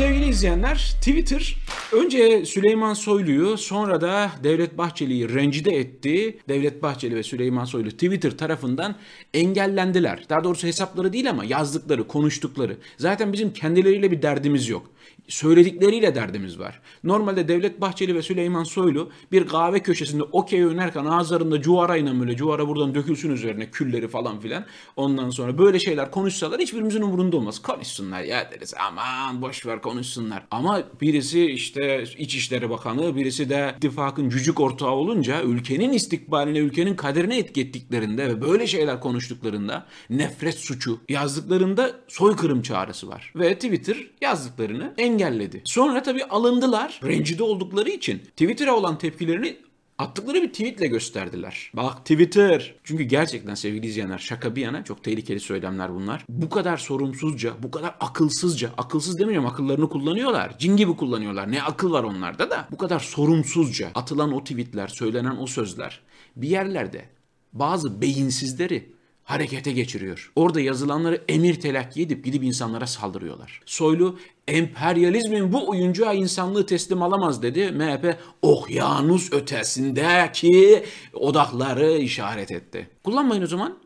Sevgili izleyenler, Twitter önce Süleyman Soylu'yu sonra da Devlet Bahçeli'yi rencide etti. Devlet Bahçeli ve Süleyman Soylu Twitter tarafından engellendiler. Daha doğrusu hesapları değil ama yazdıkları, konuştukları. Zaten bizim kendileriyle bir derdimiz yok söyledikleriyle derdimiz var. Normalde Devlet Bahçeli ve Süleyman Soylu bir kahve köşesinde okey oynarken ağızlarında cuvarayla böyle cuvara buradan dökülsün üzerine külleri falan filan. Ondan sonra böyle şeyler konuşsalar hiçbirimizin umurunda olmaz. Konuşsunlar ya deriz aman boş ver konuşsunlar. Ama birisi işte İçişleri Bakanı birisi de ittifakın cücük ortağı olunca ülkenin istikbaline ülkenin kaderine etkettiklerinde ve böyle şeyler konuştuklarında nefret suçu yazdıklarında soykırım çağrısı var. Ve Twitter yazdıklarını engel engelledi. Sonra tabii alındılar. Rencide oldukları için Twitter'a olan tepkilerini attıkları bir tweetle gösterdiler. Bak Twitter. Çünkü gerçekten sevgili izleyenler şaka bir yana çok tehlikeli söylemler bunlar. Bu kadar sorumsuzca, bu kadar akılsızca, akılsız demiyorum akıllarını kullanıyorlar. Cin gibi kullanıyorlar. Ne akıl var onlarda da. Bu kadar sorumsuzca atılan o tweetler, söylenen o sözler bir yerlerde bazı beyinsizleri harekete geçiriyor. Orada yazılanları emir telakki edip gidip insanlara saldırıyorlar. Soylu emperyalizmin bu oyuncuğa insanlığı teslim alamaz dedi. MHP okyanus ötesindeki odakları işaret etti. Kullanmayın o zaman.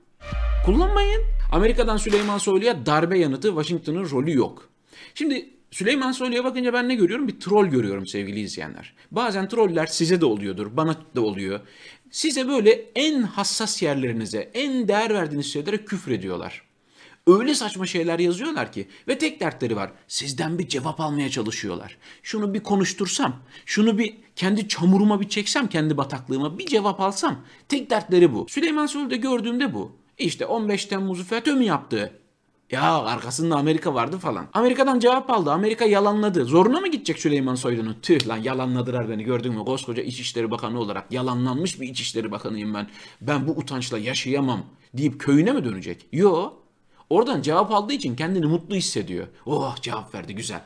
Kullanmayın. Amerika'dan Süleyman Soylu'ya darbe yanıtı Washington'ın rolü yok. Şimdi Süleyman Soylu'ya bakınca ben ne görüyorum? Bir troll görüyorum sevgili izleyenler. Bazen troller size de oluyordur, bana da oluyor. Size böyle en hassas yerlerinize, en değer verdiğiniz şeylere küfür ediyorlar. Öyle saçma şeyler yazıyorlar ki ve tek dertleri var. Sizden bir cevap almaya çalışıyorlar. Şunu bir konuştursam, şunu bir kendi çamuruma bir çeksem, kendi bataklığıma bir cevap alsam. Tek dertleri bu. Süleyman Soylu'da gördüğümde bu. İşte 15 Temmuz'u FETÖ mü yaptı? Ya arkasında Amerika vardı falan. Amerika'dan cevap aldı. Amerika yalanladı. Zoruna mı gidecek Süleyman Soylu'nun? Tüh lan yalanladılar beni gördün mü? Koskoca İçişleri Bakanı olarak yalanlanmış bir İçişleri Bakanıyım ben. Ben bu utançla yaşayamam deyip köyüne mi dönecek? Yo. Oradan cevap aldığı için kendini mutlu hissediyor. Oh cevap verdi güzel.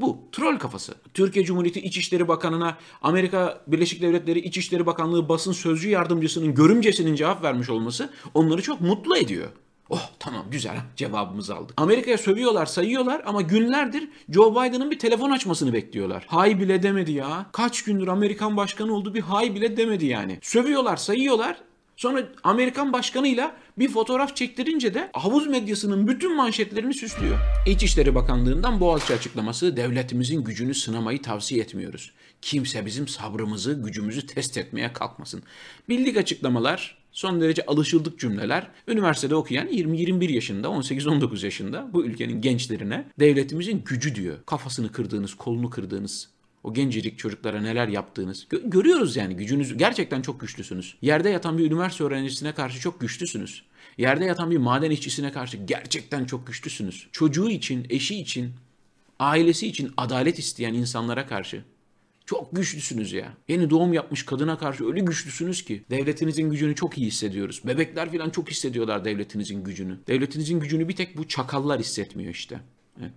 Bu troll kafası. Türkiye Cumhuriyeti İçişleri Bakanı'na Amerika Birleşik Devletleri İçişleri Bakanlığı basın sözcü yardımcısının görümcesinin cevap vermiş olması onları çok mutlu ediyor. Oh tamam güzel cevabımızı aldık. Amerika'ya sövüyorlar sayıyorlar ama günlerdir Joe Biden'ın bir telefon açmasını bekliyorlar. Hay bile demedi ya. Kaç gündür Amerikan başkanı oldu bir hay bile demedi yani. Sövüyorlar sayıyorlar Sonra Amerikan başkanıyla bir fotoğraf çektirince de havuz medyasının bütün manşetlerini süslüyor. İçişleri Bakanlığı'ndan Boğaziçi açıklaması devletimizin gücünü sınamayı tavsiye etmiyoruz. Kimse bizim sabrımızı, gücümüzü test etmeye kalkmasın. Bildik açıklamalar, son derece alışıldık cümleler. Üniversitede okuyan 20-21 yaşında, 18-19 yaşında bu ülkenin gençlerine devletimizin gücü diyor. Kafasını kırdığınız, kolunu kırdığınız, o gencecik çocuklara neler yaptığınız. Gö- görüyoruz yani gücünüz gerçekten çok güçlüsünüz. Yerde yatan bir üniversite öğrencisine karşı çok güçlüsünüz. Yerde yatan bir maden işçisine karşı gerçekten çok güçlüsünüz. Çocuğu için, eşi için, ailesi için adalet isteyen insanlara karşı çok güçlüsünüz ya. Yeni doğum yapmış kadına karşı öyle güçlüsünüz ki. Devletinizin gücünü çok iyi hissediyoruz. Bebekler falan çok hissediyorlar devletinizin gücünü. Devletinizin gücünü bir tek bu çakallar hissetmiyor işte.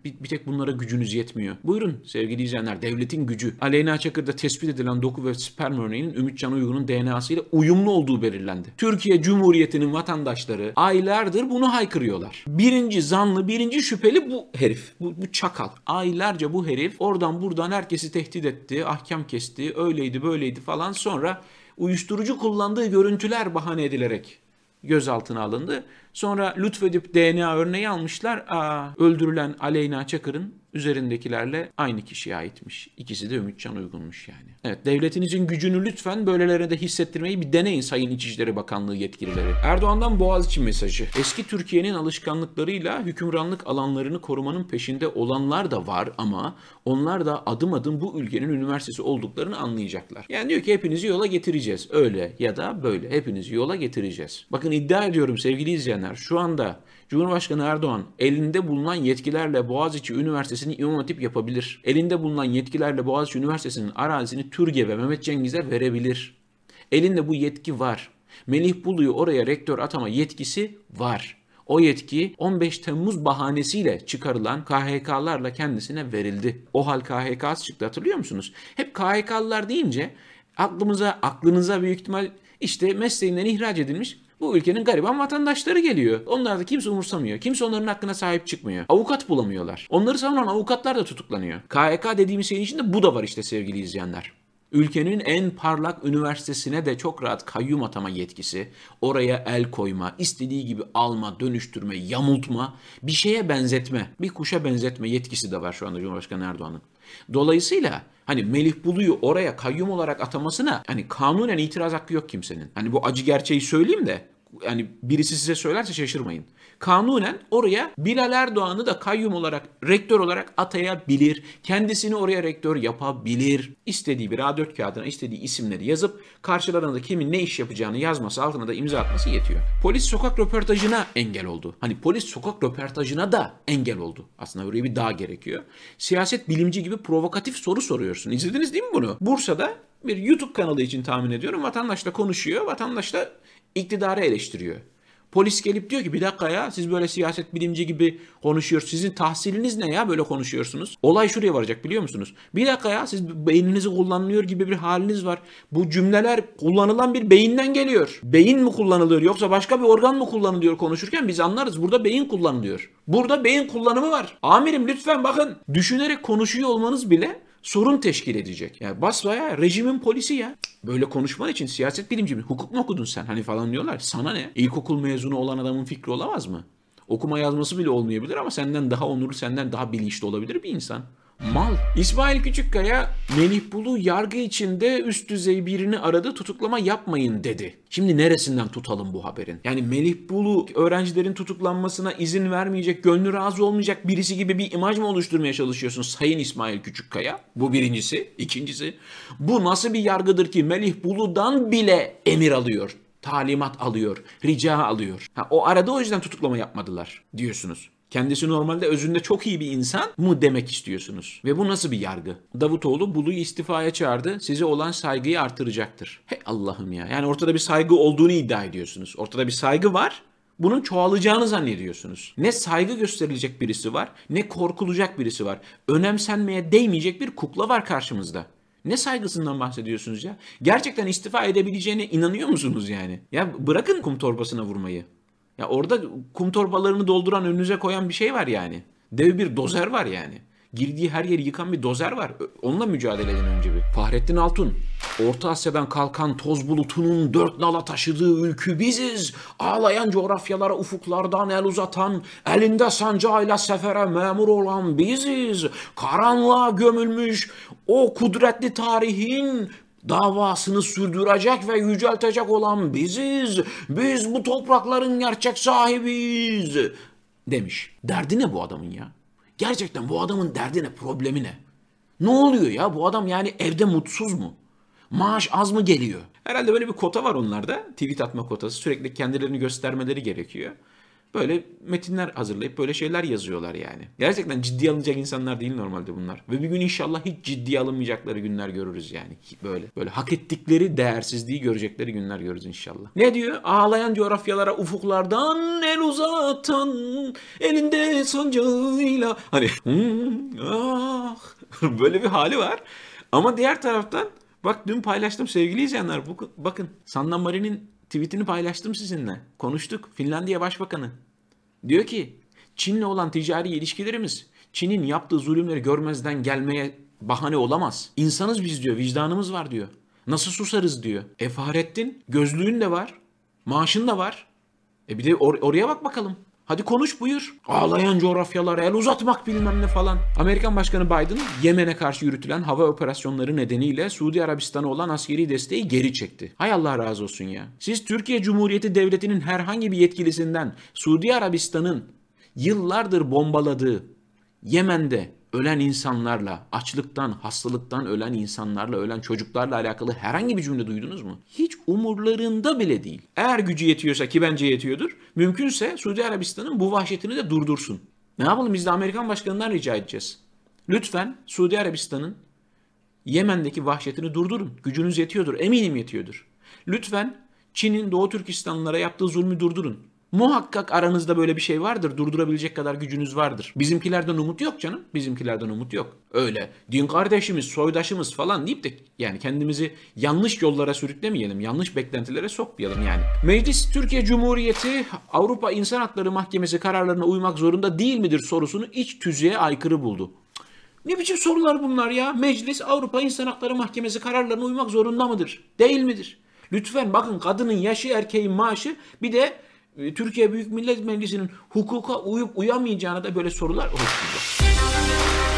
Bir, bir tek bunlara gücünüz yetmiyor. Buyurun sevgili izleyenler devletin gücü. Aleyna Çakır'da tespit edilen doku ve sperm örneğinin Ümit Can Uygun'un DNA'sı ile uyumlu olduğu belirlendi. Türkiye Cumhuriyeti'nin vatandaşları aylardır bunu haykırıyorlar. Birinci zanlı, birinci şüpheli bu herif. Bu, bu çakal. Aylarca bu herif oradan buradan herkesi tehdit etti, ahkam kesti, öyleydi böyleydi falan sonra uyuşturucu kullandığı görüntüler bahane edilerek gözaltına alındı. Sonra lütfedip DNA örneği almışlar. Aa, öldürülen Aleyna Çakır'ın üzerindekilerle aynı kişiye aitmiş. İkisi de Ümitcan Uygun'muş yani. Evet devletinizin gücünü lütfen böylelerine de hissettirmeyi bir deneyin Sayın İçişleri Bakanlığı yetkilileri. Erdoğan'dan Boğaziçi mesajı. Eski Türkiye'nin alışkanlıklarıyla hükümranlık alanlarını korumanın peşinde olanlar da var ama onlar da adım adım bu ülkenin üniversitesi olduklarını anlayacaklar. Yani diyor ki hepinizi yola getireceğiz. Öyle ya da böyle hepinizi yola getireceğiz. Bakın iddia ediyorum sevgili izleyenler şu anda Cumhurbaşkanı Erdoğan elinde bulunan yetkilerle Boğaziçi Üniversitesi'ni İmam Hatip yapabilir. Elinde bulunan yetkilerle Boğaziçi Üniversitesi'nin arazisini Türkiye ve Mehmet Cengiz'e verebilir. Elinde bu yetki var. Melih Bulu'yu oraya rektör atama yetkisi var. O yetki 15 Temmuz bahanesiyle çıkarılan KHK'larla kendisine verildi. O hal KHK'sı çıktı hatırlıyor musunuz? Hep KHK'lılar deyince aklımıza, aklınıza büyük ihtimal işte mesleğinden ihraç edilmiş Bu ülkenin gariban vatandaşları geliyor. Onlar da kimse umursamıyor. Kimse onların hakkına sahip çıkmıyor. Avukat bulamıyorlar. Onları savunan avukatlar da tutuklanıyor. KHK dediğimiz şeyin içinde bu da var işte sevgili izleyenler. Ülkenin en parlak üniversitesine de çok rahat kayyum atama yetkisi, oraya el koyma, istediği gibi alma, dönüştürme, yamultma, bir şeye benzetme, bir kuşa benzetme yetkisi de var şu anda Cumhurbaşkanı Erdoğan'ın. Dolayısıyla hani Melih Bulu'yu oraya kayyum olarak atamasına hani kanunen itiraz hakkı yok kimsenin. Hani bu acı gerçeği söyleyeyim de yani birisi size söylerse şaşırmayın. Kanunen oraya Bilal Erdoğan'ı da kayyum olarak, rektör olarak atayabilir. Kendisini oraya rektör yapabilir. İstediği bir A4 kağıdına istediği isimleri yazıp karşılarında kimin ne iş yapacağını yazması, altına da imza atması yetiyor. Polis sokak röportajına engel oldu. Hani polis sokak röportajına da engel oldu. Aslında böyle bir daha gerekiyor. Siyaset bilimci gibi provokatif soru soruyorsun. İzlediniz değil mi bunu? Bursa'da bir YouTube kanalı için tahmin ediyorum. Vatandaşla konuşuyor. Vatandaş da iktidarı eleştiriyor. Polis gelip diyor ki bir dakika ya siz böyle siyaset bilimci gibi konuşuyorsunuz. Sizin tahsiliniz ne ya böyle konuşuyorsunuz? Olay şuraya varacak biliyor musunuz? Bir dakika ya siz beyninizi kullanıyor gibi bir haliniz var. Bu cümleler kullanılan bir beyinden geliyor. Beyin mi kullanılıyor yoksa başka bir organ mı kullanılıyor konuşurken biz anlarız. Burada beyin kullanılıyor. Burada beyin kullanımı var. Amirim lütfen bakın düşünerek konuşuyor olmanız bile sorun teşkil edecek. Yani basbaya rejimin polisi ya. Böyle konuşman için siyaset bilimci mi? Hukuk mu okudun sen? Hani falan diyorlar. Sana ne? İlkokul mezunu olan adamın fikri olamaz mı? Okuma yazması bile olmayabilir ama senden daha onurlu, senden daha bilinçli olabilir bir insan. Mal. İsmail Küçükkaya Melih Bulu yargı içinde üst düzey birini aradı tutuklama yapmayın dedi. Şimdi neresinden tutalım bu haberin? Yani Melih Bulu öğrencilerin tutuklanmasına izin vermeyecek, gönlü razı olmayacak birisi gibi bir imaj mı oluşturmaya çalışıyorsun Sayın İsmail Küçükkaya? Bu birincisi. İkincisi bu nasıl bir yargıdır ki Melih Bulu'dan bile emir alıyor talimat alıyor, rica alıyor. Ha, o arada o yüzden tutuklama yapmadılar diyorsunuz. Kendisi normalde özünde çok iyi bir insan mı demek istiyorsunuz? Ve bu nasıl bir yargı? Davutoğlu Bulu'yu istifaya çağırdı. Size olan saygıyı artıracaktır. Hey Allah'ım ya. Yani ortada bir saygı olduğunu iddia ediyorsunuz. Ortada bir saygı var. Bunun çoğalacağını zannediyorsunuz. Ne saygı gösterilecek birisi var, ne korkulacak birisi var. Önemsenmeye değmeyecek bir kukla var karşımızda. Ne saygısından bahsediyorsunuz ya? Gerçekten istifa edebileceğine inanıyor musunuz yani? Ya bırakın kum torbasına vurmayı. Ya orada kum torbalarını dolduran önünüze koyan bir şey var yani. Dev bir dozer var yani. Girdiği her yeri yıkan bir dozer var. Onunla mücadele edin önce bir. Fahrettin Altun. Orta Asya'dan kalkan toz bulutunun dört nala taşıdığı ülkü biziz. Ağlayan coğrafyalara ufuklardan el uzatan, elinde sancağıyla sefere memur olan biziz. Karanlığa gömülmüş o kudretli tarihin davasını sürdürecek ve yüceltecek olan biziz. Biz bu toprakların gerçek sahibiyiz demiş. Derdi ne bu adamın ya? Gerçekten bu adamın derdi ne? Problemi ne? Ne oluyor ya? Bu adam yani evde mutsuz mu? Maaş az mı geliyor? Herhalde böyle bir kota var onlarda. Tweet atma kotası. Sürekli kendilerini göstermeleri gerekiyor böyle metinler hazırlayıp böyle şeyler yazıyorlar yani. Gerçekten ciddi alınacak insanlar değil normalde bunlar. Ve bir gün inşallah hiç ciddi alınmayacakları günler görürüz yani. Böyle böyle hak ettikleri değersizliği görecekleri günler görürüz inşallah. Ne diyor? Ağlayan coğrafyalara ufuklardan el uzatan elinde sancağıyla hani hmm, ah böyle bir hali var. Ama diğer taraftan bak dün paylaştım sevgili izleyenler bakın Sanna Marin'in tweetini paylaştım sizinle. Konuştuk. Finlandiya Başbakanı. Diyor ki Çin'le olan ticari ilişkilerimiz Çin'in yaptığı zulümleri görmezden gelmeye bahane olamaz. İnsanız biz diyor. Vicdanımız var diyor. Nasıl susarız diyor. E Fahrettin gözlüğün de var. Maaşın da var. E bir de or- oraya bak bakalım. Hadi konuş buyur. Ağlayan coğrafyalara el uzatmak bilmem ne falan. Amerikan Başkanı Biden Yemen'e karşı yürütülen hava operasyonları nedeniyle Suudi Arabistan'a olan askeri desteği geri çekti. Hay Allah razı olsun ya. Siz Türkiye Cumhuriyeti Devleti'nin herhangi bir yetkilisinden Suudi Arabistan'ın yıllardır bombaladığı Yemen'de ölen insanlarla, açlıktan, hastalıktan ölen insanlarla, ölen çocuklarla alakalı herhangi bir cümle duydunuz mu? Hiç umurlarında bile değil. Eğer gücü yetiyorsa ki bence yetiyordur, mümkünse Suudi Arabistan'ın bu vahşetini de durdursun. Ne yapalım biz de Amerikan başkanından rica edeceğiz. Lütfen Suudi Arabistan'ın Yemen'deki vahşetini durdurun. Gücünüz yetiyordur, eminim yetiyordur. Lütfen Çin'in Doğu Türkistanlılara yaptığı zulmü durdurun. Muhakkak aranızda böyle bir şey vardır. Durdurabilecek kadar gücünüz vardır. Bizimkilerden umut yok canım. Bizimkilerden umut yok. Öyle din kardeşimiz, soydaşımız falan deyip de yani kendimizi yanlış yollara sürüklemeyelim. Yanlış beklentilere sokmayalım yani. Meclis Türkiye Cumhuriyeti Avrupa İnsan Hakları Mahkemesi kararlarına uymak zorunda değil midir sorusunu iç tüzüğe aykırı buldu. Ne biçim sorular bunlar ya? Meclis Avrupa İnsan Hakları Mahkemesi kararlarına uymak zorunda mıdır? Değil midir? Lütfen bakın kadının yaşı erkeğin maaşı bir de e, Türkiye Büyük Millet Meclisi'nin hukuka uyup uyamayacağına da böyle sorular oluşturacak.